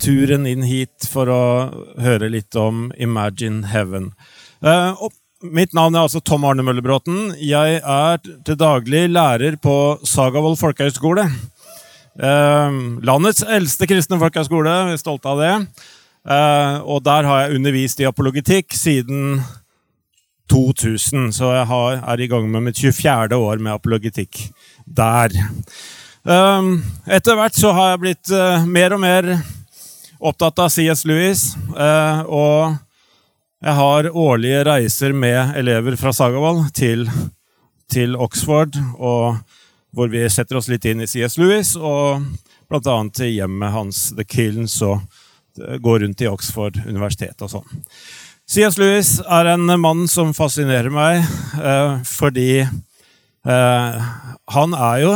turen inn hit for å høre litt om Imagine Heaven. Uh, mitt navn er altså Tom Arne Møllebråten. Jeg er til daglig lærer på Sagavold folkehøgskole. landets eldste kristne folkehøgskole. Vi er stolte av det. og der har jeg undervist i apologetikk siden 2000, så jeg har, er i gang med mitt 24. år med apologetikk der. Um, etter hvert så har jeg blitt uh, mer og mer opptatt av CS Lewis. Uh, og jeg har årlige reiser med elever fra Sagavoll til, til Oxford, hvor vi setter oss litt inn i CS Lewis, og bl.a. til hjemmet hans, The Kilns, og går rundt i Oxford universitet og sånn. CS Lewis er en mann som fascinerer meg, uh, fordi han er jo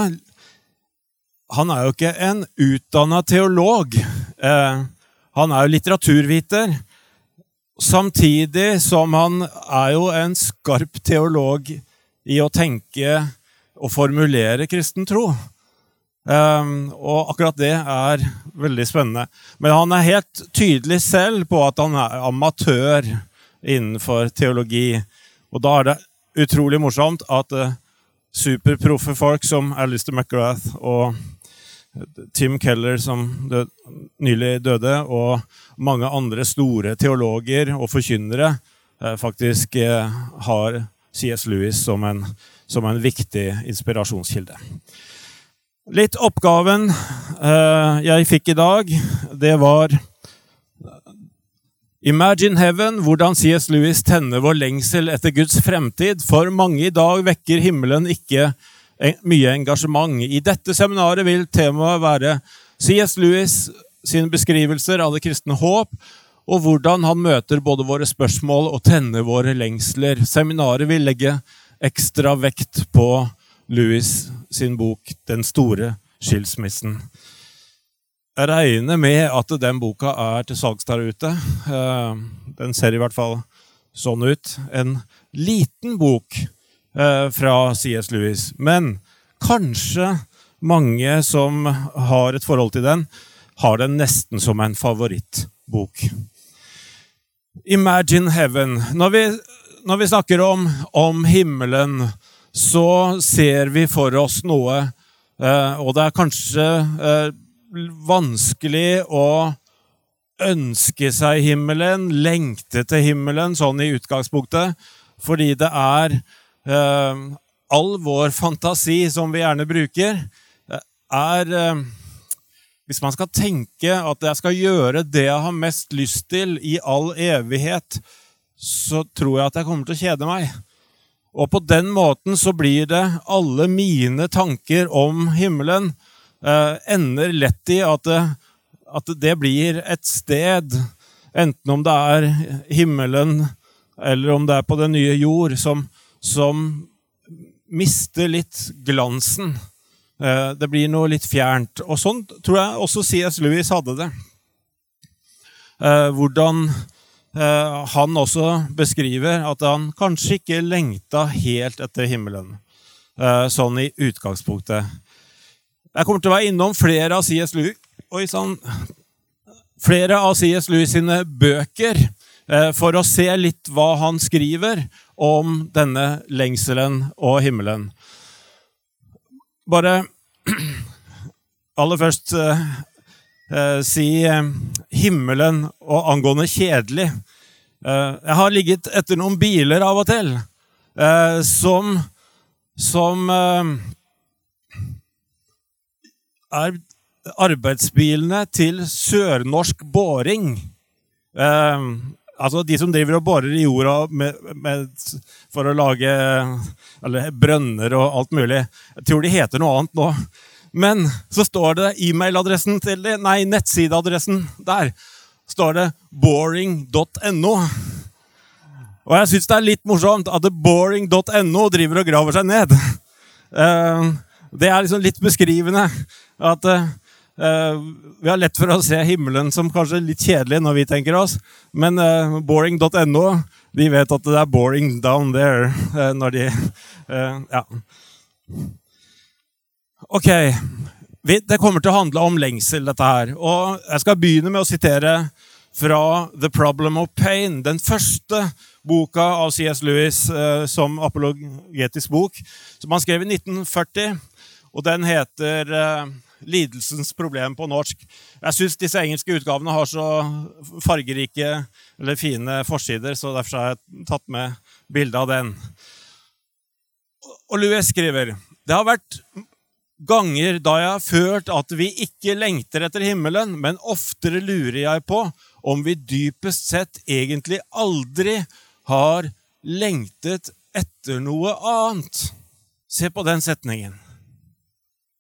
han er jo ikke en utdanna teolog. Eh, han er jo litteraturviter. Samtidig som han er jo en skarp teolog i å tenke og formulere kristen tro. Um, og akkurat det er veldig spennende. Men han er helt tydelig selv på at han er amatør innenfor teologi. Og da er det utrolig morsomt at uh, superproffe folk som Alistair McGrath og Tim Keller, som død, nylig døde, og mange andre store teologer og forkynnere eh, faktisk eh, har C.S. Lewis som en, som en, viktig inspirasjonskilde. Litt oppgaven eh, jeg fikk i dag, det var Imagine Heaven, hvordan C.S. Lewis tenner vår lengsel etter Guds fremtid. For mange i dag vekker himmelen ikke mye engasjement. I dette seminaret vil temaet være C.S. Lewis sine beskrivelser av det kristne håp, og hvordan han møter både våre spørsmål og tenner våre lengsler. Seminaret vil legge ekstra vekt på Lewis sin bok 'Den store skilsmissen'. Jeg regner med at den boka er til salgs der ute. Eh, den ser i hvert fall sånn ut. En liten bok fra CS Lewis. Men kanskje mange som har et forhold til den, har den nesten som en favorittbok. Imagine Heaven. Når vi, når vi snakker om, om, himmelen, så ser vi for oss noe, eh, og det er kanskje eh, vanskelig å ønske seg himmelen, lengte til himmelen, sånn i utgangspunktet, fordi det er all vår fantasi som vi gjerne bruker, er ehm, Hvis man skal tenke at jeg skal gjøre det jeg har mest lyst til i all evighet, så tror jeg at jeg kommer til å kjede meg. Og på den måten så blir det alle mine tanker om himmelen eh, ender lett i at det, at det blir et sted, enten om det er himmelen eller om det er på den nye jord, som, som mister litt glansen. Eh, det blir noe litt fjernt. Og sånn tror jeg også C.S. Lewis hadde det. Eh, hvordan eh, han også beskriver at han kanskje ikke lengta helt etter himmelen. Sånn i utgangspunktet. Jeg kommer til å være innom flere av C.S. Lewis, Oi, sånn. flere av C.S. Lewis sine bøker for å se litt hva han skriver, om denne lengselen og himmelen. Bare aller først eh, eh, si eh, himmelen og angående kjedelig. Eh, jeg har ligget etter noen biler av og til eh, som som eh, er arbeidsbilene til Sørnorsk Båring. Altså De som driver og borer i jorda med, med, for å lage eller, brønner og alt mulig. Jeg tror de heter noe annet nå. Men så står det e-mailadressen til nei, nettsideadressen der. står det boring.no. Og jeg syns det er litt morsomt at boring.no driver og graver seg ned. Eh, det er liksom litt beskrivende. At eh, vi har lett for å se himmelen som kanskje litt kjedelig når vi tenker oss, men eh, boring.no de vet at det er boring down there når de Ja. Ok. Det kommer til å handle om lengsel, dette her. Og jeg skal begynne med å sitere fra The Problem of Pain, den første boka av C.S. Lewis eh, som apologetisk bok, som han skrev i 1940. Og den heter eh, 'Lidelsens problem' på norsk. Jeg syns disse engelske utgavene har så fargerike eller fine forsider, så derfor har jeg tatt med bilde av den. Og Louis skriver det har vært ganger da jeg har følt at vi ikke lengter etter himmelen, men oftere lurer jeg på om vi dypest sett egentlig aldri har lengtet etter noe annet. Se på den setningen.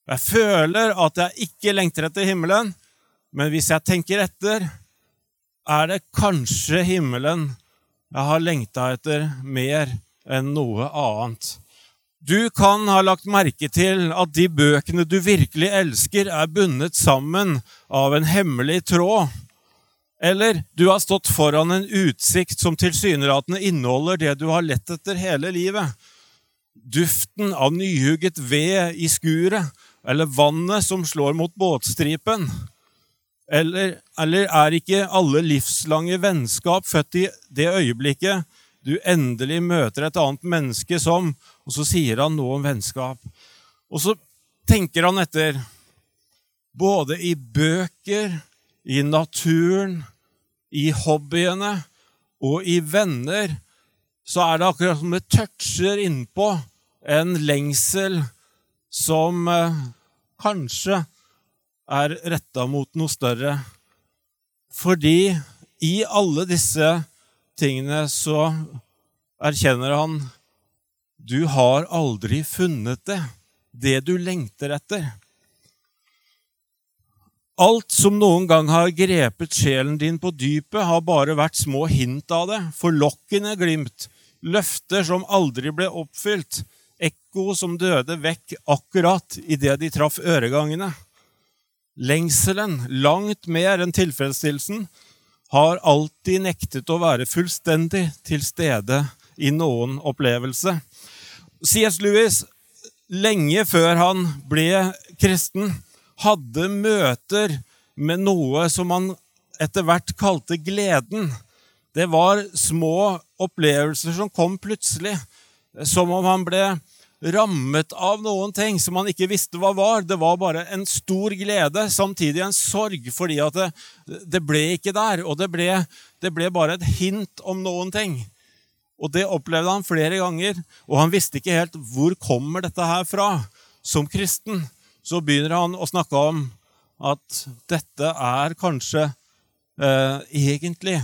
Jeg føler at jeg ikke lengter etter himmelen, men hvis jeg tenker etter, er det kanskje himmelen jeg har lengta etter mer enn noe annet. Du kan ha lagt merke til at de bøkene du virkelig elsker, er bundet sammen av en hemmelig tråd. Eller du har stått foran en utsikt som tilsynelatende inneholder det du har lett etter hele livet. Duften av nyhugget ved i skuret, eller vannet som slår mot båtstripen. Eller, eller er ikke alle livslange vennskap født i det øyeblikket du endelig møter et annet menneske som Og så sier han noe om vennskap. Og så tenker han etter. Både i bøker, i naturen, i hobbyene og i venner, så er det akkurat som det toucher innpå en lengsel som eh, kanskje er retta mot noe større. Fordi i alle disse tingene så erkjenner han du har aldri funnet det, det du lengter etter. Alt som noen gang har grepet sjelen din på dypet, har bare vært små hint av det, forlokkende glimt, løfter som aldri ble oppfylt, ekko som døde vekk akkurat idet de traff øregangene. Lengselen, langt mer enn tilfredsstillelsen, har alltid nektet å være fullstendig til stede i noen opplevelse. C.S. Lewis, lenge før han ble kristen, hadde møter med noe som han etter hvert kalte gleden. Det var små opplevelser som kom plutselig, som om han ble rammet av noen ting som han ikke visste hva var. Det var bare en stor glede, samtidig en sorg, fordi at det, det ble ikke der. Og det ble, det ble bare et hint om noen ting. Og det opplevde han flere ganger, og han visste ikke helt hvor kommer dette her fra. Som kristen så begynner han å snakke om at dette er kanskje eh, egentlig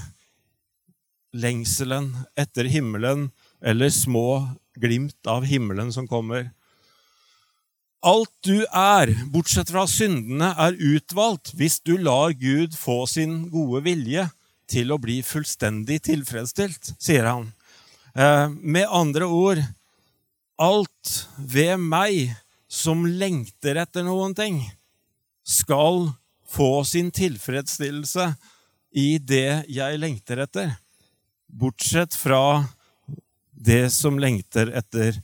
lengselen etter himmelen, eller små glimt av himmelen som kommer. Alt du er, bortsett fra syndene, er utvalgt hvis du lar Gud få sin gode vilje til å bli fullstendig tilfredsstilt, sier han. Eh, med andre ord alt ved meg som lengter etter noen ting, skal få sin tilfredsstillelse i det jeg lengter etter, bortsett fra det som lengter etter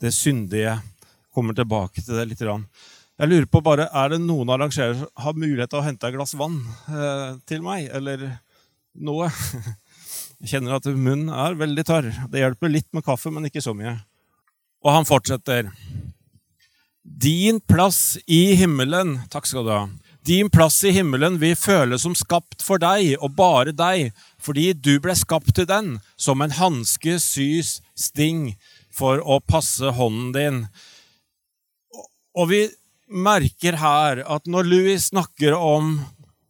det syndige. Kommer tilbake til det litt. Jeg lurer på bare, Er det noen arrangører som har mulighet til å hente et glass vann eh, til meg, eller noe? Jeg kjenner at munnen er veldig tørr. Det hjelper litt med kaffe, men ikke så mye. Og han fortsetter. Din plass i himmelen Takk skal du ha. Din plass i himmelen vil føles som skapt for deg og bare deg, fordi du ble skapt til den, som en hanske sys sting for å passe hånden din. Og vi merker her at når Louis snakker om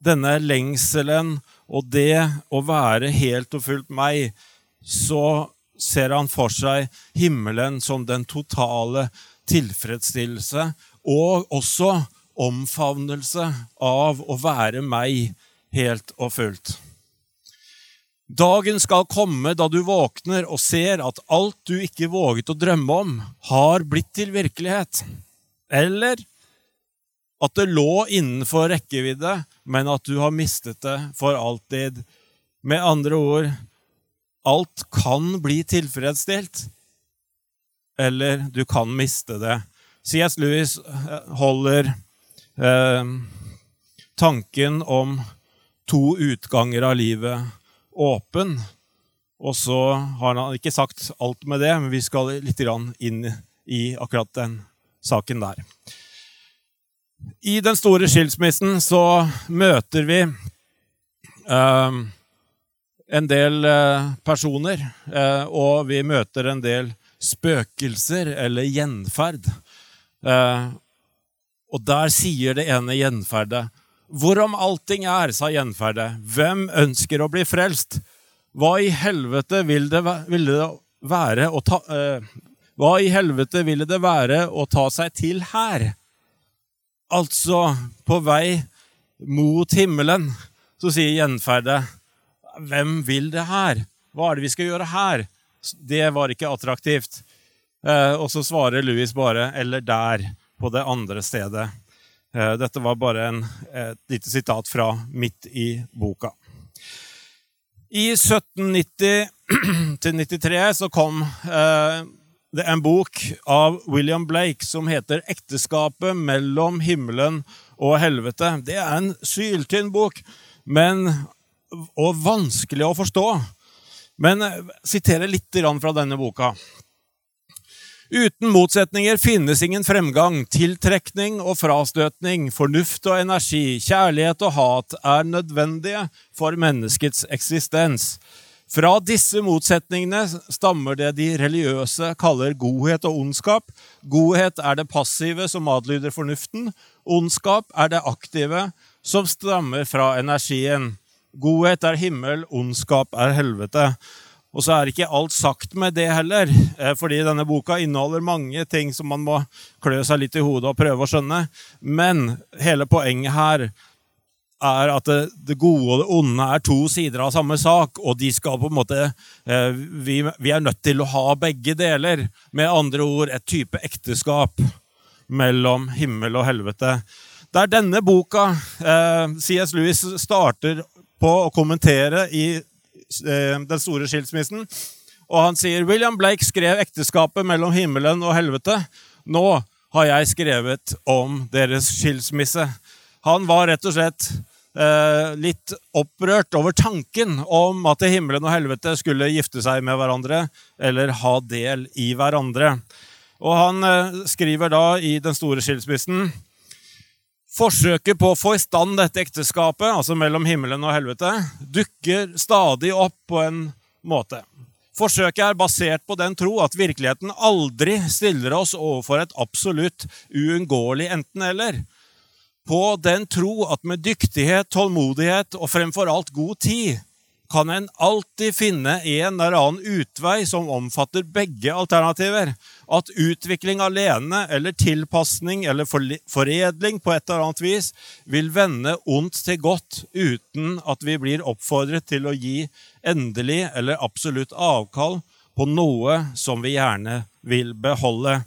denne lengselen og det å være helt og fullt meg, så ser han for seg himmelen som den totale tilfredsstillelse og også omfavnelse av å være meg helt og fullt. Dagen skal komme da du våkner og ser at alt du ikke våget å drømme om, har blitt til virkelighet. Eller at det lå innenfor rekkevidde, men at du har mistet det for alltid. Med andre ord alt kan bli tilfredsstilt, eller du kan miste det. C.S. Lewis eh, holder eh, tanken om to utganger av livet åpen. Og så har han ikke sagt alt med det, men vi skal litt inn i akkurat den saken der. I den store skilsmissen så møter vi eh, en del eh, personer, eh, og vi møter en del spøkelser eller gjenferd. Eh, og der sier det ene gjenferdet Hvorom allting er, sa gjenferdet, hvem ønsker å bli frelst? Hva i helvete vil det, vil det være å ta uh, Hva i helvete ville det være å ta seg til her? Altså, på vei mot himmelen, så sier gjenferdet, hvem vil det her? Hva er det vi skal gjøre her? Det var ikke attraktivt. Uh, og så svarer Louis bare 'eller der', på det andre stedet. Eh, dette var bare en, et lite sitat fra midt i boka. I 1790 93 så kom eh, det en bok av William Blake som heter 'Ekteskapet mellom himmelen og helvete'. Det er en syltynn bok, men, og vanskelig å forstå. Men jeg eh, siterer litt fra denne boka. Uten motsetninger finnes ingen fremgang. Tiltrekning og frastøtning, fornuft og energi, kjærlighet og hat er nødvendige for menneskets eksistens. Fra disse motsetningene stammer det de religiøse kaller godhet og ondskap. Godhet er det passive som adlyder fornuften. Ondskap er det aktive som stammer fra energien. Godhet er himmel, ondskap er helvete. Og så er ikke alt sagt med det heller, eh, fordi denne boka inneholder mange ting som man må klø seg litt i hodet og prøve å skjønne. Men hele poenget her er at det, gode og det onde er to sider av samme sak, og de skal på en måte eh, vi, vi, er nødt til å ha begge deler. Med andre ord et type ekteskap mellom himmel og helvete. Det er denne boka eh, C.S. Lewis starter på å kommentere i den store skilsmissen. Og han sier William Blake skrev ekteskapet mellom himmelen og helvete. Nå har jeg skrevet om deres skilsmisse. Han var rett og slett eh, litt opprørt over tanken om at himmelen og helvete skulle gifte seg med hverandre eller ha del i hverandre. Og han eh, skriver da i Den store skilsmissen Forsøket på å få i stand dette ekteskapet, altså mellom himmelen og helvete, dukker stadig opp på en måte. Forsøket er basert på den tro at virkeligheten aldri stiller oss overfor et absolutt uunngåelig enten-eller. På den tro at med dyktighet, tålmodighet og fremfor alt god tid kan en alltid finne en eller annen utvei som omfatter begge alternativer. At utvikling alene eller tilpasning eller foredling på et eller annet vis vil vende ondt til godt uten at vi blir oppfordret til å gi endelig eller absolutt avkall på noe som vi gjerne vil beholde.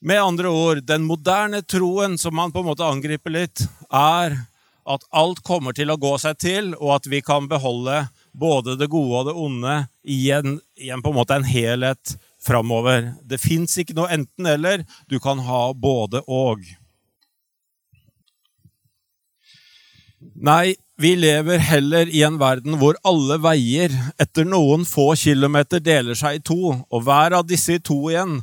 Med andre ord, den moderne troen som man på en måte angriper litt, er at alt kommer til å gå seg til, og at vi kan beholde både det gode og det onde i en, i en en helhet framover. Det fins ikke noe enten-eller. Du kan ha både og. Nei, vi lever heller i en verden hvor alle veier etter noen få kilometer deler seg i to, og hver av disse i to igjen.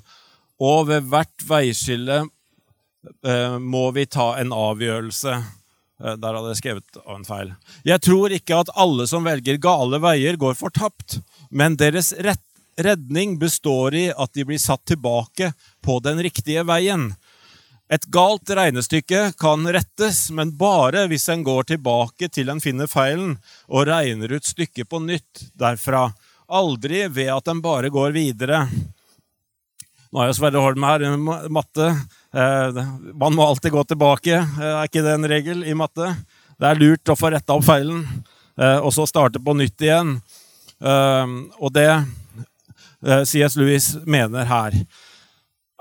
Og ved hvert veiskille eh, må vi ta en avgjørelse. Eh, der hadde jeg skrevet av en feil. Jeg tror ikke at alle som velger gale veier, går fortapt, men deres redning består i at de blir satt tilbake på den riktige veien. Et galt regnestykke kan rettes, men bare hvis en går tilbake til en finner feilen og regner ut stykket på nytt derfra. Aldri ved at en bare går videre. Nå er jo Sverre Holm her, matte. Eh, man må alltid gå tilbake. Eh, er ikke det en regel i matte? Det er lurt å få retta opp feilen, eh, og så starte på nytt igjen. og det C.S. Lewis mener her,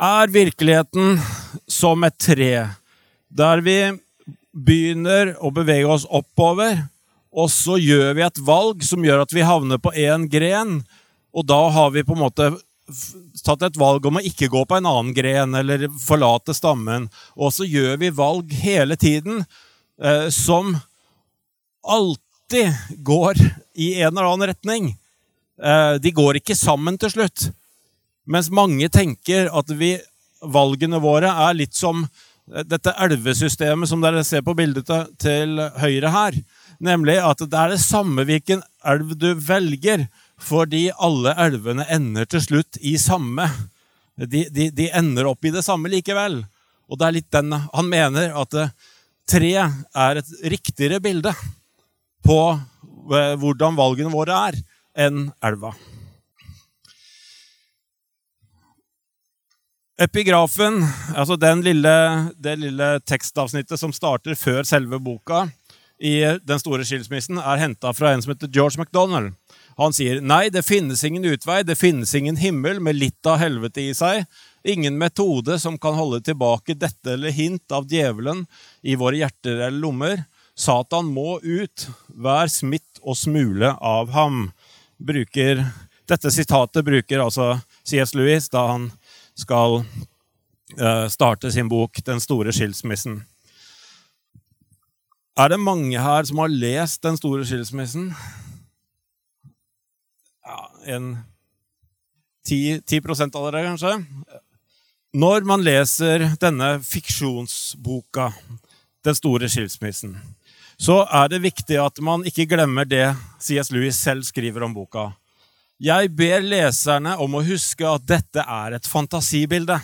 er virkeligheten som et tre, der vi begynner å bevege oss oppover, og så gjør vi et valg som gjør at vi havner på én gren, og da har vi på en måte tatt et valg om å ikke gå på en annen gren eller forlate stammen. Og så gjør vi valg hele tiden eh, som alltid går i en eller annen retning. Eh, de går ikke sammen til slutt. Mens mange tenker at vi, valgene våre er litt som eh, dette elvesystemet som dere ser på bildet til høyre her. Nemlig at det er det samme hvilken elv du velger, fordi alle elvene ender til slutt i samme. De, de, de ender opp i det samme likevel. Og det er litt den Han mener at tre er et riktigere bilde på eh, hvordan valgene våre er, enn elva. Epigrafen, altså lille, det lille tekstavsnittet som starter før selve boka i Den store skilsmissen, er henta fra en som heter George MacDonald. Han sier nei, det finnes ingen utvei, det finnes ingen himmel med litt av helvete i seg, ingen metode som kan holde tilbake dette eller hint av djevelen i våre hjerter eller lommer. Satan må ut, hver smitt og smule av ham. Bruker, dette sitatet bruker altså C.S. Lewis da han skal uh, starte sin bok 'Den store skilsmissen'. Er det mange her som har lest Den store skilsmissen? Ja, en 10, 10 av dere, kanskje? Når man leser denne fiksjonsboka, Den store skilsmissen, så er det viktig at man ikke glemmer det C.S. Lewis selv skriver om boka. Jeg ber leserne om å huske at dette er et fantasibilde.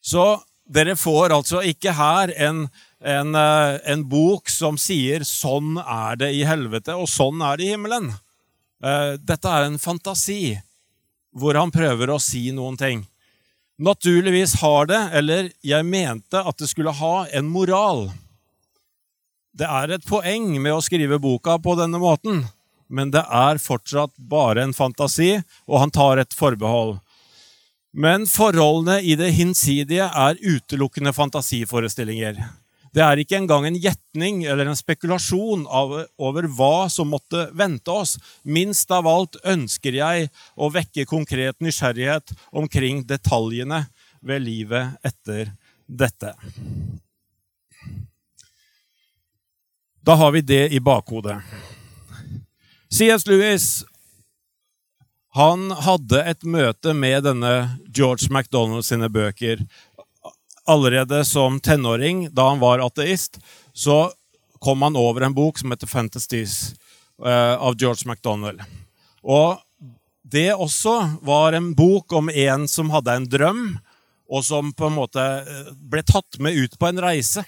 Så dere får altså ikke her en en, eh, en, bok som sier 'sånn er det i helvete', og 'sånn er det i himmelen'. Eh, dette er en fantasi hvor han prøver å si noen ting. Naturligvis har det, eller jeg mente at det skulle ha, en moral. Det er et poeng med å skrive boka på denne måten, men det er fortsatt bare en fantasi, og han tar et forbehold. Men forholdene i det hinsidige er utelukkende fantasiforestillinger. Det er ikke engang en gjetning eller en spekulasjon over hva som måtte vente oss. Minst av alt ønsker jeg å vekke konkret nysgjerrighet omkring detaljene ved livet etter dette. Da har vi det i bakhodet. C.S. Lewis han hadde et møte med denne George MacDonald sine bøker allerede som tenåring, da han var ateist, så kom han over en bok som heter 'Fantasies' uh, av George MacDonald. Og det også var en bok om en som hadde en drøm, og som på en måte eh, ble tatt med ut på en reise.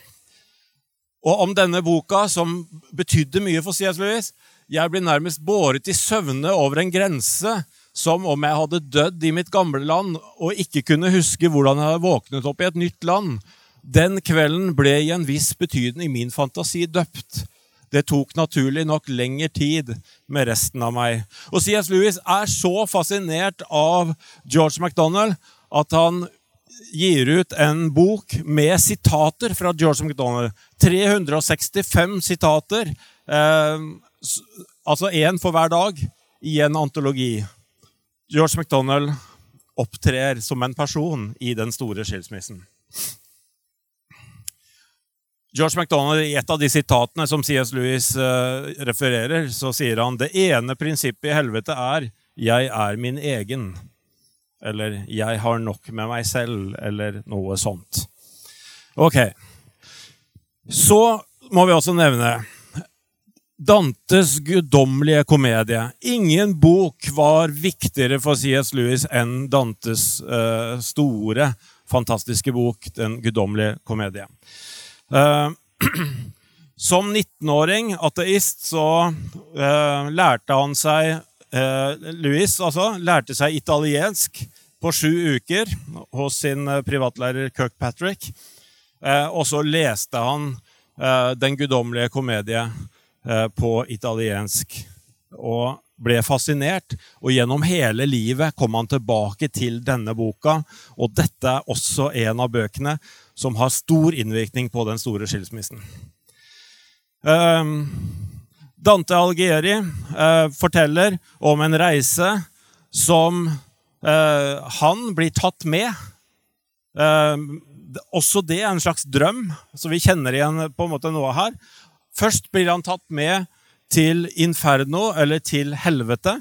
Og om denne boka, som betydde mye for C.S. Lewis Jeg blir nærmest båret i søvne over en grense som om jeg hadde dødd i mitt gamle land og ikke kunne huske hvordan jeg hadde våknet opp i et nytt land. Den kvelden ble i en viss betydning i min fantasi døpt. Det tok naturlig nok lengre tid med resten av meg. Og C.S. Lewis er så fascinert av George MacDonald at han gir ut en bok med sitater fra George MacDonald. 365 sitater. Eh, altså én for hver dag i en antologi. George MacDonald opptrer som en person i den store skilsmissen. George MacDonald, I et av de sitatene som C.S. Lewis eh, refererer, så sier han det ene prinsippet i helvete er 'jeg er min egen'. Eller 'jeg har nok med meg selv', eller noe sånt. Ok. Så må vi også nevne Dantes guddommelige komedie. Ingen bok var viktigere for C.S. Lewis enn Dantes uh, store, fantastiske bok, Den guddommelige komedie. Uh, som 19-åring, ateist, så uh, lærte han seg Louis altså, lærte seg italiensk på sju uker hos sin privatlærer Kirkpatrick. og så leste han Den guddommelige komedie Eh, på italiensk. Og ble fascinert, og gjennom hele livet kom han tilbake til denne boka. Og dette er også en av bøkene som har stor innvirkning på den store skilsmissen. Um, Dante Algieri eh, forteller om en reise som eh, han blir tatt med. Eh, også det er en slags drøm, så vi kjenner igjen på en måte noe her. Først blir han tatt med til inferno, eller til helvete.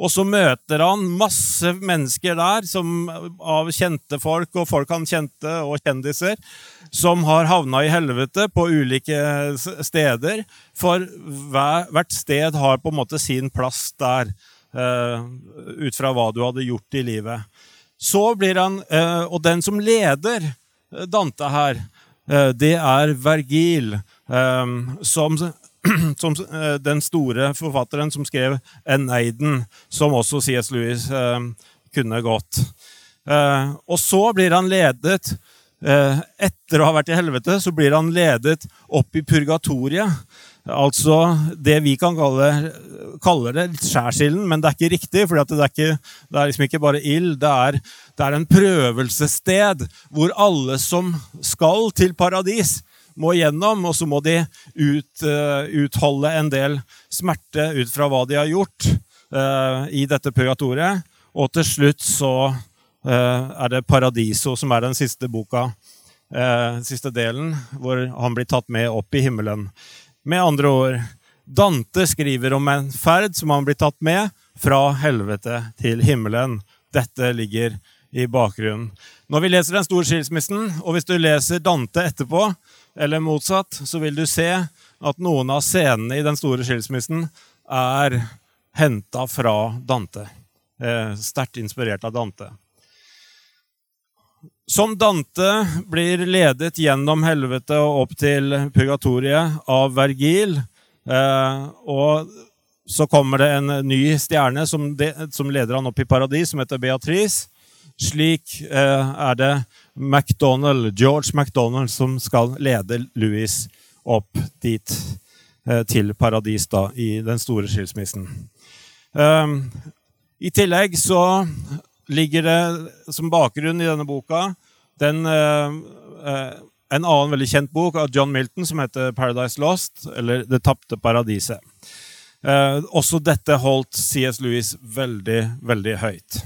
Og så møter han masse mennesker der, som, av kjente folk og folk han kjente, og kjendiser, som har havna i helvete på ulike steder. For hver, hvert sted har på en måte sin plass der, uh, ut fra hva du hadde gjort i livet. Så blir han, uh, Og den som leder Dante her, uh, det er Vergil, som som eh, den store forfatteren som skrev Eneiden, som også C.S. Lewis eh, kunne gått. Eh, og så blir han ledet Etter å ha vært i helvete, så blir han ledet opp i purgatoriet. Altså det vi kan kalle, kalle det skjærsilden, men det er ikke riktig. For det, det, det, er liksom ikke bare ild. Det er, det er en prøvelsessted hvor alle som skal til paradis, må gjennom, og så må de ut, uh, utholde en del smerte ut fra hva de har gjort uh, i dette purgatoriet. Og til slutt så uh, er det Paradiso som er den siste boka, siste delen, hvor han blir tatt med opp i himmelen. Med andre ord, Dante skriver om en ferd som han blir tatt med fra helvete til himmelen. Dette ligger i bakgrunnen. Når vi leser Den store skilsmissen, og hvis du leser Dante etterpå, eller motsatt, så vil du se at noen av scenene i den store skilsmissen er henta fra Dante. Eh, Sterkt inspirert av Dante. Som Dante blir ledet gjennom helvete og opp til purgatoriet av Vergil, eh, og så kommer det en ny stjerne som, de, som leder han opp i paradis, som heter Beatrice. Slik eh, er det McDonald, George McDonald som skal lede Louis opp dit eh, til paradis da, i den store skilsmissen. Um, I tillegg så ligger det som bakgrunn i denne boka den, uh, uh, en annen veldig kjent bok av John Milton som heter 'Paradise Lost', eller 'Det tapte paradiset'. Også dette holdt CS Lewis veldig, veldig høyt.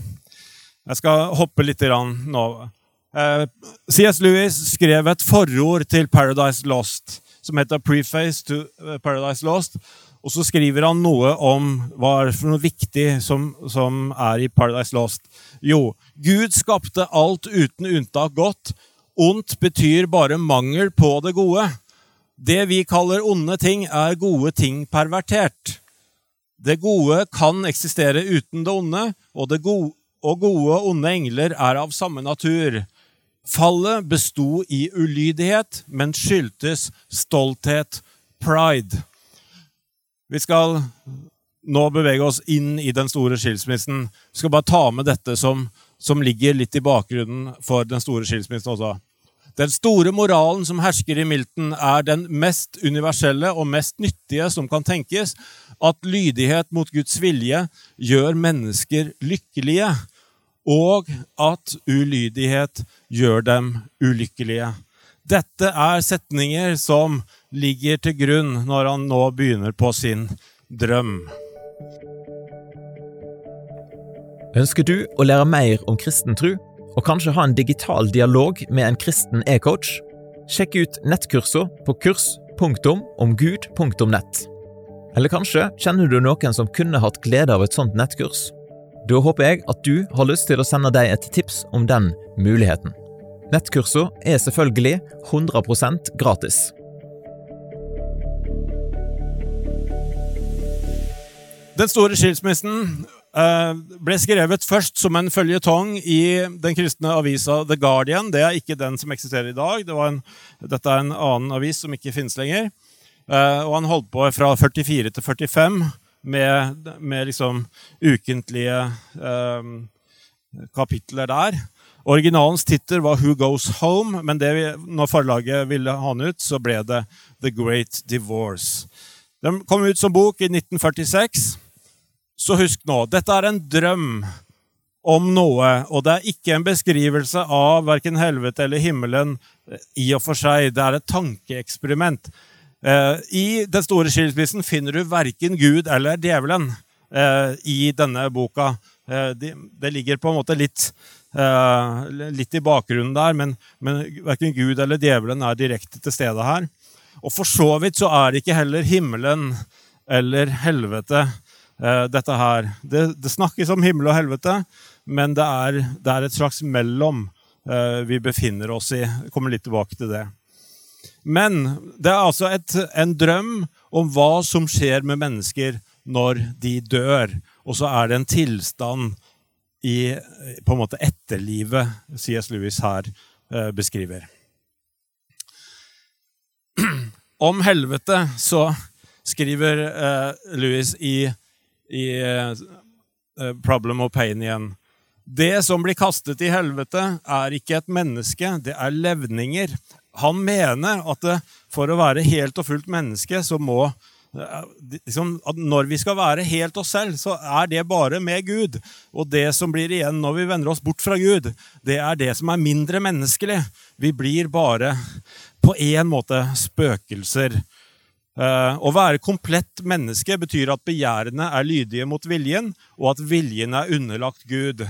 Jeg skal hoppe litt nå. Eh, C.S. Lewis skrev et forord til Paradise Lost som heter 'Preface to eh, Paradise Lost'. Og så skriver han noe om hva er for noe viktig som, som er i Paradise Lost. Jo, Gud skapte alt uten unntak godt. Ondt betyr bare mangel på det gode. Det vi kaller onde ting, er gode ting pervertert. Det gode kan eksistere uten det onde, og det gode og gode og onde engler er av samme natur. Fallet besto i ulydighet, men skyldtes stolthet, pride. Vi skal nå bevege oss inn i den store skilsmissen. Vi skal bare ta med dette som, som ligger litt i bakgrunnen for den store skilsmissen også. Den store moralen som hersker i Milton, er den mest universelle og mest nyttige som kan tenkes. At lydighet mot Guds vilje gjør mennesker lykkelige og at ulydighet gjør dem ulykkelige. Dette er setninger som ligger til grunn når han nå begynner på sin drøm. Ønsker du å lære mer om kristen tro, og kanskje ha en digital dialog med en kristen e-coach? Sjekk ut nettkursene på kurs.omgud.nett. Eller kanskje kjenner du noen som kunne hatt glede av et sånt nettkurs? Da håper jeg at du har lyst til å sende deg et tips om den muligheten. Nettkurset er selvfølgelig 100% gratis. Den store skilsmissen eh, ble skrevet først som en føljetong i den kristne avisa The Guardian. Det er ikke den som eksisterer i dag. Det en, dette er en annen avis som ikke finnes lenger. Eh, og han holdt på fra 44 til 45 med, med liksom ukentlige um, kapitler der. Originalens tittel var 'Who Goes Home', men vi, når forlaget ville ha den ut, så ble det 'The Great Divorce'. Den kom ut som bok i 1946. Så husk nå, dette er en drøm om noe, og det er ikke en beskrivelse av verken helvete eller himmelen i og for seg. Det er et tankeeksperiment. Eh, I den store skilsmissen finner du verken Gud eller djevelen eh, i denne boka. Eh, det ligger på en måte litt, litt i bakgrunnen der, men, men verken Gud eller djevelen er direkte til stede her. Og for så vidt så er det ikke heller himmelen eller helvete dette her. Det, det, snakkes om himmel og helvete, men det er, det er et slags mellom vi befinner oss i. Jeg kommer litt tilbake til det. Men det er altså et, en drøm om hva som skjer med mennesker når de dør. Og så er det en tilstand i på en måte etterlivet C.S. Lewis her eh, beskriver. Om helvete så skriver eh, Lewis i i eh, Problem of Pain igjen. Det som blir kastet i helvete, er ikke et menneske, det er levninger. Han mener at for å være helt og fullt menneske, så må eh, liksom, Når vi skal være helt oss selv, så er det bare med Gud. Og det som blir igjen når vi vender oss bort fra Gud, det er det som er mindre menneskelig. Vi blir bare på en måte spøkelser Uh, å være komplett menneske betyr at begjærene er lydige mot viljen, og at viljen er underlagt Gud.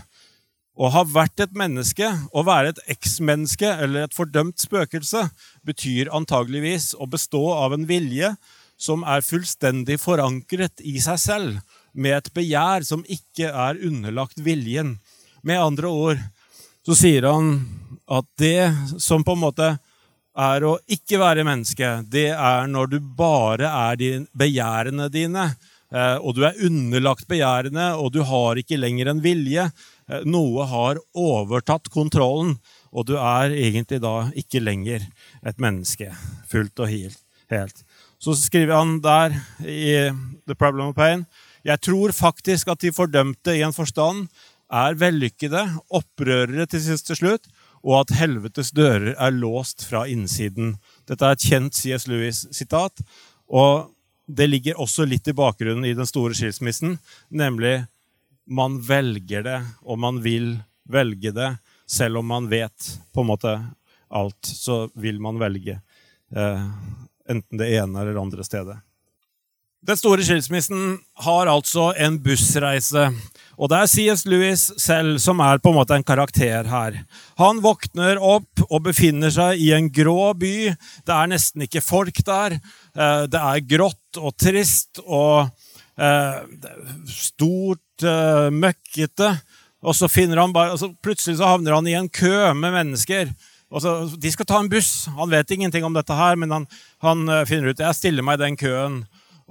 Å ha vært et menneske, å være et eksmenneske eller et fordømt spøkelse, betyr antageligvis å bestå av en vilje som er fullstendig forankret i seg selv, med et begjær som ikke er underlagt viljen. Med andre ord så sier han at det som på en måte er å ikke være menneske. Det er når du bare er din, begjærene dine, eh, og du er underlagt begjærene, og du har ikke lenger en vilje. Eh, noe har overtatt kontrollen, og du er egentlig da ikke lenger et menneske fullt og helt. Så skriver han der i The Problem of Pain jeg tror faktisk at de fordømte i en forstand er vellykkede, opprørere til siste slutt, og at helvetes dører er låst fra innsiden. Dette er et kjent C.S. Lewis-sitat. og Det ligger også litt i bakgrunnen i den store skilsmissen, nemlig man velger det, og man vil velge det. Selv om man vet på en måte alt, så vil man velge eh, enten det ene eller det andre stedet. Den store skilsmissen har altså en bussreise og det er C.S. Lewis selv som er på en måte en karakter her. Han våkner opp og befinner seg i en grå by. Det er nesten ikke folk der. Eh, det er grått og trist og stort, eh, møkkete. Og så finner han bare, så plutselig så havner han i en kø med mennesker. Så, de skal ta en buss. Han vet ingenting om dette, her, men han, han finner ut jeg stiller meg i den køen.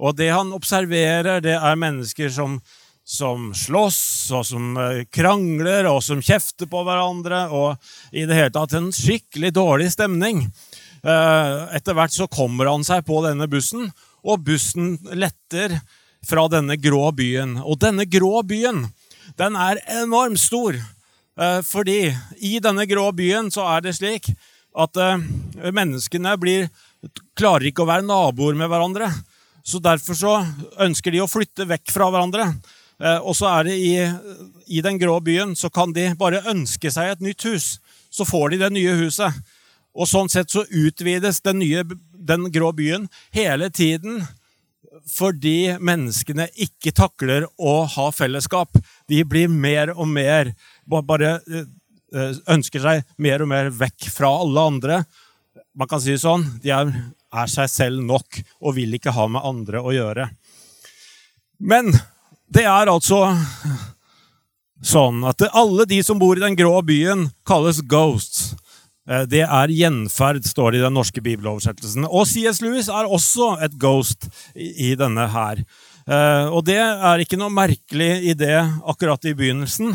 Og det han observerer, det er mennesker som som slåss, og som eh, krangler, og som kjefter på hverandre. Og i det hele tatt en skikkelig dårlig stemning. Eh, etter hvert så kommer han seg på denne bussen, og bussen letter fra denne grå byen. Og denne grå byen, den er enormt stor. Eh, fordi i denne grå byen så er det slik at menneskene blir, klarer ikke å være naboer med hverandre. Så derfor så ønsker de å flytte vekk fra hverandre. Eh, og så er det i, i, den grå byen så kan de bare ønske seg et nytt hus. Så får de det nye huset. Og sånn sett så utvides den, nye, den grå byen hele tiden fordi menneskene ikke takler å ha fellesskap. De blir mer og mer Bare eh, ønsker seg mer og mer vekk fra alle andre. Man kan si det sånn de er, er seg selv nok og vil ikke ha med andre å gjøre. Men det er altså sånn at alle de som bor i den grå byen, kalles ghosts. Eh, det er gjenferd, står det i den norske bibeloversettelsen. Og C.S. Lewis er også et ghost i denne her. Eh, og det er ikke noe merkelig i det akkurat i begynnelsen.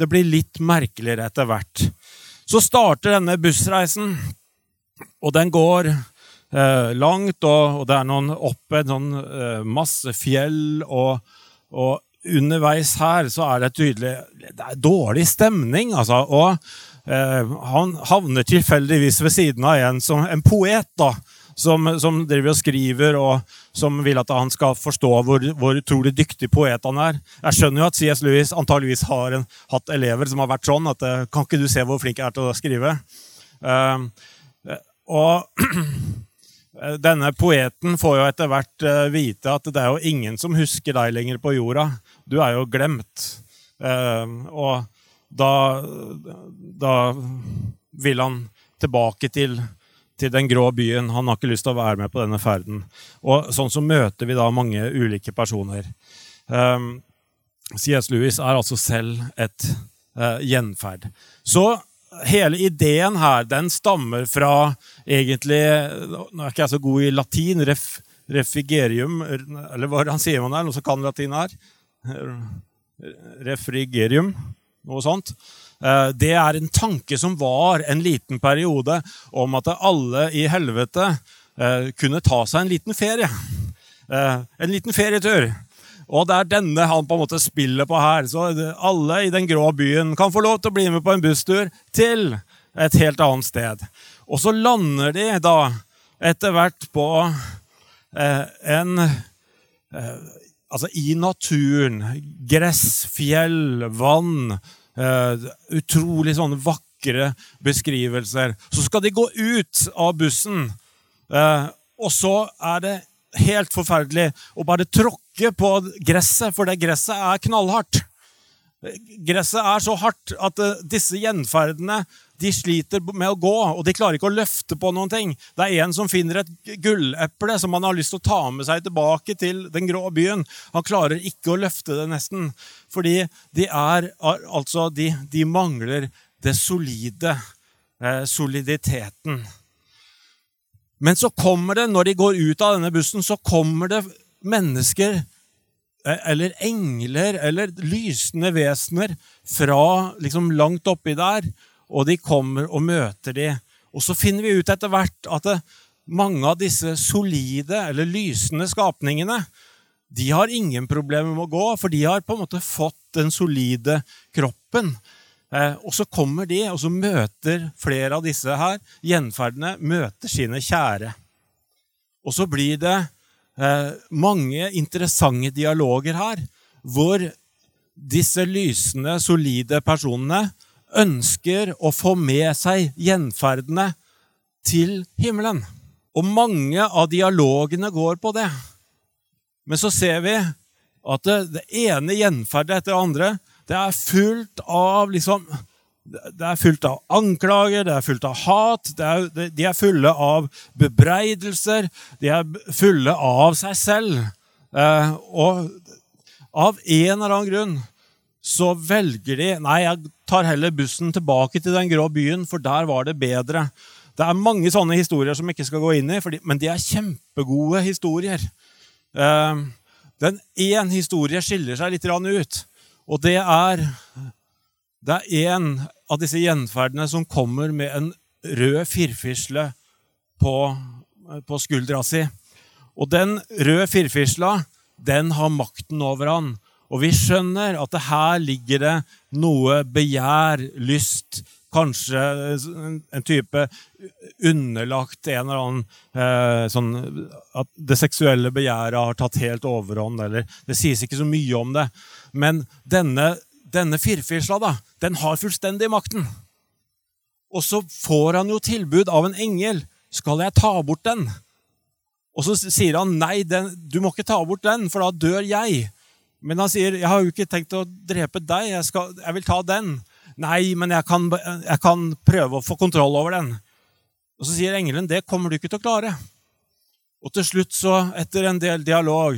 Det blir litt merkeligere etter hvert. Så starter denne bussreisen, og den går eh, langt, og, det er noen oppe noen masse fjell og og underveis her så er det tydelig Det er dårlig stemning, altså. Og han havner tilfeldigvis ved siden av en, som, en poet, da. som, som driver og skriver, og som vil at han skal forstå hvor, hvor utrolig dyktig poet han er. Jeg skjønner jo at C.S. Lewis antageligvis har en, hatt elever som har vært sånn at eh, Kan ikke du se hvor flink jeg er til å skrive? Uh, og denne poeten får jo etter hvert vite at det er jo ingen som husker deg lenger på jorda. Du er jo glemt. Uh, og da, da vil han tilbake til, til, den grå byen. Han har ikke lyst til å være med på denne ferden. Og Sånn så møter vi da mange ulike personer. Um, C.S. Lewis er altså selv et uh, gjenferd. Så hele ideen her den stammer fra egentlig Nå er ikke jeg så god i latin. Ref, refrigerium, eller hva han sier man der? Noen som kan latin her? Refrigerium, noe sånt. Eh, det er en tanke som var en liten periode om at alle i helvete eh, kunne ta seg en liten ferie. Eh, en liten ferietur. Og det er denne han på en måte spiller på her. Så alle i den grå byen kan få lov til å bli med på en busstur til et helt annet sted. Og så lander de da etter hvert på en Altså i naturen. Gress, fjell, vann, utrolig sånne vakre beskrivelser. Så skal de gå ut av bussen, uh, og så er det helt forferdelig å bare tråkke på gresset, for det gresset er knallhardt. Gresset er så hardt at uh, disse gjenferdene de sliter med å gå, og de klarer ikke å løfte på noen ting. Det er en som finner et gulleple som han har lyst til å ta med seg tilbake til den grå byen. Han klarer ikke å løfte det, nesten, fordi de er Altså, de, de mangler det solide. Eh, soliditeten. Men så kommer det, når de går ut av denne bussen, så kommer det mennesker eh, eller engler eller lysende vesener fra liksom langt oppi der og de kommer og møter de. Og så finner vi ut etter hvert at det, mange av disse solide eller lysende skapningene de har ingen problemer med å gå, for de har på en måte fått den solide kroppen. Eh, og så kommer de, og så møter flere av disse her, gjenferdene, møter sine kjære. Og så blir det eh, mange interessante dialoger her, hvor disse lysende, solide personene ønsker å få med seg gjenferdene til himmelen. Og mange av dialogene går på det. Men så ser vi at det, ene gjenferdet etter det andre det er fullt av liksom, det er fullt av anklager, det er fullt av hat, er, de er fulle av bebreidelser, de er fulle av seg selv. Eh, og av en eller annen grunn så velger de Nei, jeg tar heller bussen tilbake til den grå byen, for der var det bedre. Det er mange sånne historier som vi ikke skal gå inn i, men de er kjempegode historier. Uh, den én historie skiller seg litt ut, og det er Det er en av disse gjenferdene som kommer med en rød firfisle på, på skuldra si. Og den røde firfisla, den har makten over han. Og vi skjønner at det her ligger det noe begjær, lyst, kanskje en type underlagt en eller annen eh, sånn At det seksuelle begjæret har tatt helt overhånd, eller Det sies ikke så mye om det. Men denne, denne firfisla, da, den har fullstendig makten. Og så får han jo tilbud av en engel. Skal jeg ta bort den? Og så sier han nei, den, du må ikke ta bort den, for da dør jeg. Men han sier, 'Jeg har jo ikke tenkt å drepe deg. Jeg, skal, jeg vil ta den.' 'Nei, men jeg kan, jeg kan, prøve å få kontroll over den.' Og Så sier engelen, 'Det kommer du ikke til å klare.' Og til slutt, så, etter en del dialog,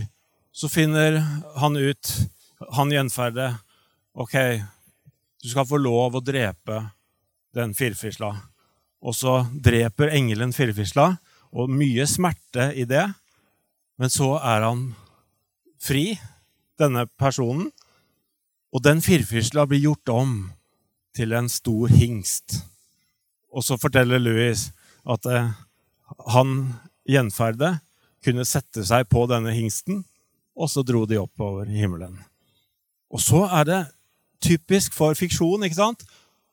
så finner han ut, han gjenferdet, 'Ok, du skal få lov å drepe den firfisla.' Og så dreper engelen firfisla, og mye smerte i det. Men så er han fri denne personen. Og den firfisla blir gjort om til en stor hingst. Og så forteller Louis at eh, han gjenferde kunne sette seg på denne hingsten, og så dro de oppover himmelen. Og så er det typisk for fiksjon. ikke sant?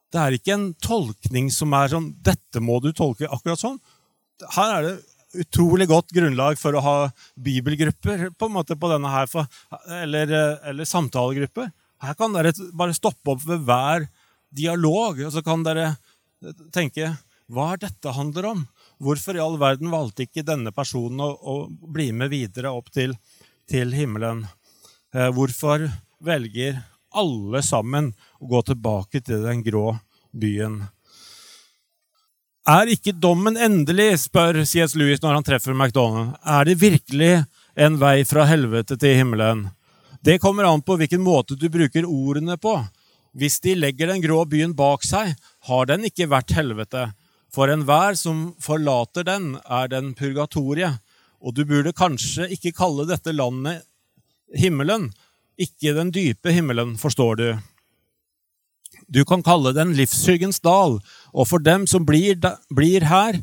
Det er ikke en tolkning som er sånn 'Dette må du tolke akkurat sånn'. Her er det utrolig godt grunnlag for å ha bibelgrupper på en måte på denne her, for, eller, eller samtalegrupper. Her kan dere bare stoppe opp ved hver dialog, og så kan dere tenke hva er dette handler om? Hvorfor i all verden valgte ikke denne personen å, å bli med videre opp til, til himmelen? Eh, hvorfor velger alle sammen å gå tilbake til den grå byen? Er ikke dommen endelig, spør C.S. Lewis når han treffer MacDonald. Er det virkelig en vei fra helvete til himmelen? Det kommer an på hvilken måte du bruker ordene på. Hvis de legger den grå byen bak seg, har den ikke vært helvete. For enhver som forlater den, er den purgatoriet. Og du burde kanskje ikke kalle dette landet himmelen, ikke den dype himmelen, forstår du. Du kan kalle den livshyggens dal, og for dem som blir, blir her,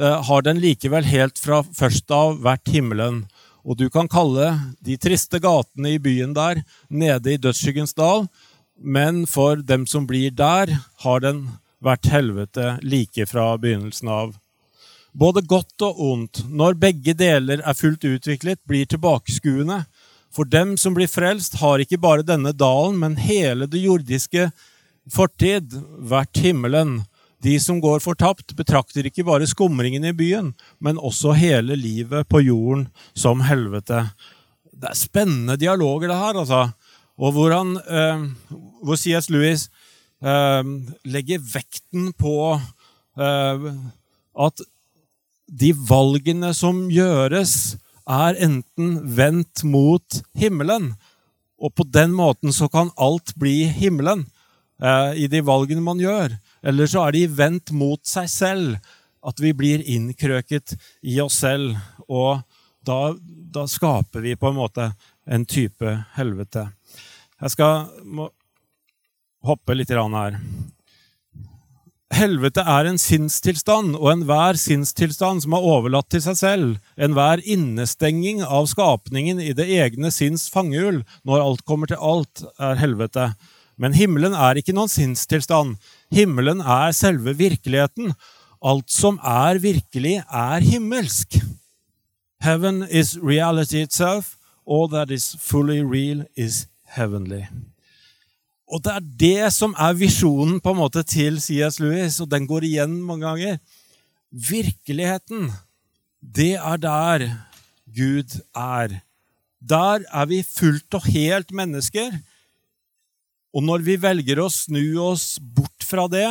eh, har den likevel helt fra først av vært himmelen. Og du kan kalle de triste gatene i byen der nede i dødsskyggens dal, men for dem som blir der, har den vært helvete like fra begynnelsen av. Både godt og ondt, når begge deler er fullt utviklet, blir tilbakeskuende. For dem som blir frelst, har ikke bare denne dalen, men hele det jordiske fortid vært himmelen. De som går fortapt, betrakter ikke bare skumringen i byen, men også hele livet på jorden som helvete. Det er spennende dialoger, det her, altså. Og hvor, eh, hvor C.S. Lewis eh, legger vekten på eh, at de valgene som gjøres, er enten vendt mot himmelen, og på den måten så kan alt bli himmelen i de valgene man gjør. Eller så er de vendt mot seg selv. At vi blir innkrøket i oss selv. Og da, da skaper vi på en måte en type helvete. Jeg skal hoppe litt her. Helvete er en sinnstilstand, og enhver sinnstilstand som er overlatt til seg selv, enhver innestenging av skapningen i det egne sinns fangehull, når alt kommer til alt, er helvete. Men himmelen er ikke noen sinnstilstand. Himmelen er selve virkeligheten. Alt som er virkelig, er himmelsk. Heaven is reality itself. All that is fully real is heavenly. Og det er det som er visjonen på en måte til C.S. Lewis, og den går igjen mange ganger. Virkeligheten, det er der Gud er. Der er vi fullt og helt mennesker. Og når vi velger å snu oss bort fra det,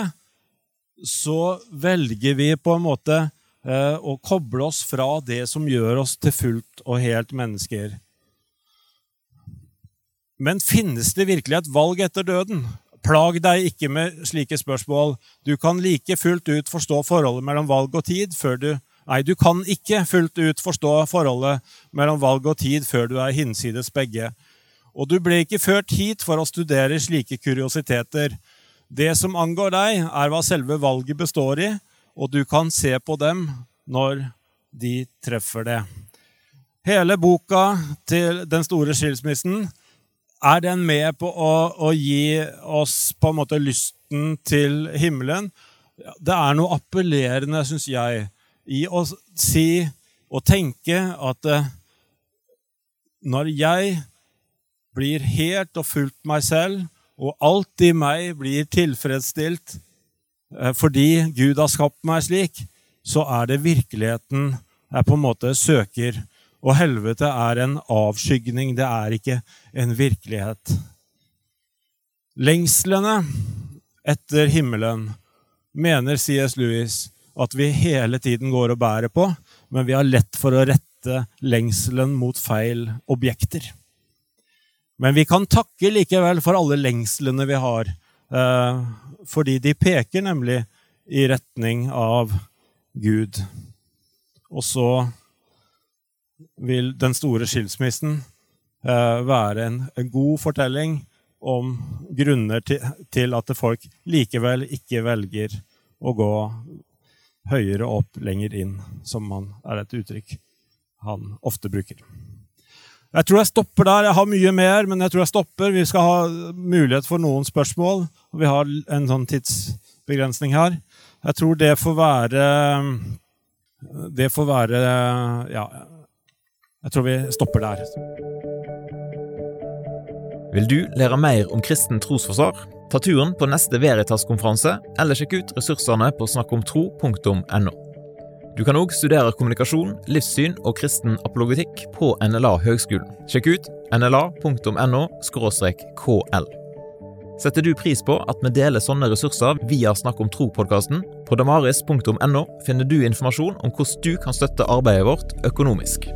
så velger vi på en måte eh, å koble oss fra det som gjør oss til fullt og helt mennesker. Men finnes det virkelig et valg etter døden? Plag deg ikke med slike spørsmål. Du kan like fullt ut forstå forholdet mellom valg og tid før du Nei, du kan ikke fullt ut forstå forholdet mellom valg og tid før du er hinsides begge. Og du ble ikke ført hit for å studere slike kuriositeter. Det som angår deg, er hva selve valget består i, og du kan se på dem når de treffer det. Hele boka til Den store skilsmissen er den med på å, å gi oss på en måte lysten til himmelen. Det er noe appellerende, syns jeg, i å si og tenke at eh, når jeg blir helt og fullt meg selv, og alt i meg blir tilfredsstilt eh, fordi Gud har skapt meg slik, så er det virkeligheten jeg på en måte søker. Og helvete er en avskygning, det er ikke en virkelighet. Lengslene etter himmelen mener C.S. Lewis at vi hele tiden går og bærer på, men vi har lett for å rette lengselen mot feil objekter. Men vi kan takke likevel for alle lengslene vi har, eh, fordi de peker nemlig i retning av Gud. Og så vil den store skilsmissen eh, være en, god fortelling om grunner til at folk likevel ikke velger å gå høyere opp, lenger inn, som man er et uttrykk han ofte bruker. Jeg tror jeg stopper der. Jeg har mye mer, men jeg tror jeg stopper. Vi skal ha mulighet for noen spørsmål. Vi har en sånn tidsbegrensning her. Jeg tror det får være det får være Ja, jeg tror vi stopper der. Vil du lære mer om kristen trosforsvar? Ta turen på neste Veritas-konferanse, eller sjekk ut ressursene på snakkomtro.no. Du kan òg studere kommunikasjon, livssyn og kristen apologetikk på NLA Høgskolen. Sjekk ut nla.no kl. Setter du pris på at vi deler sånne ressurser via Snakk om tro-podkasten? På damaris.no finner du informasjon om hvordan du kan støtte arbeidet vårt økonomisk.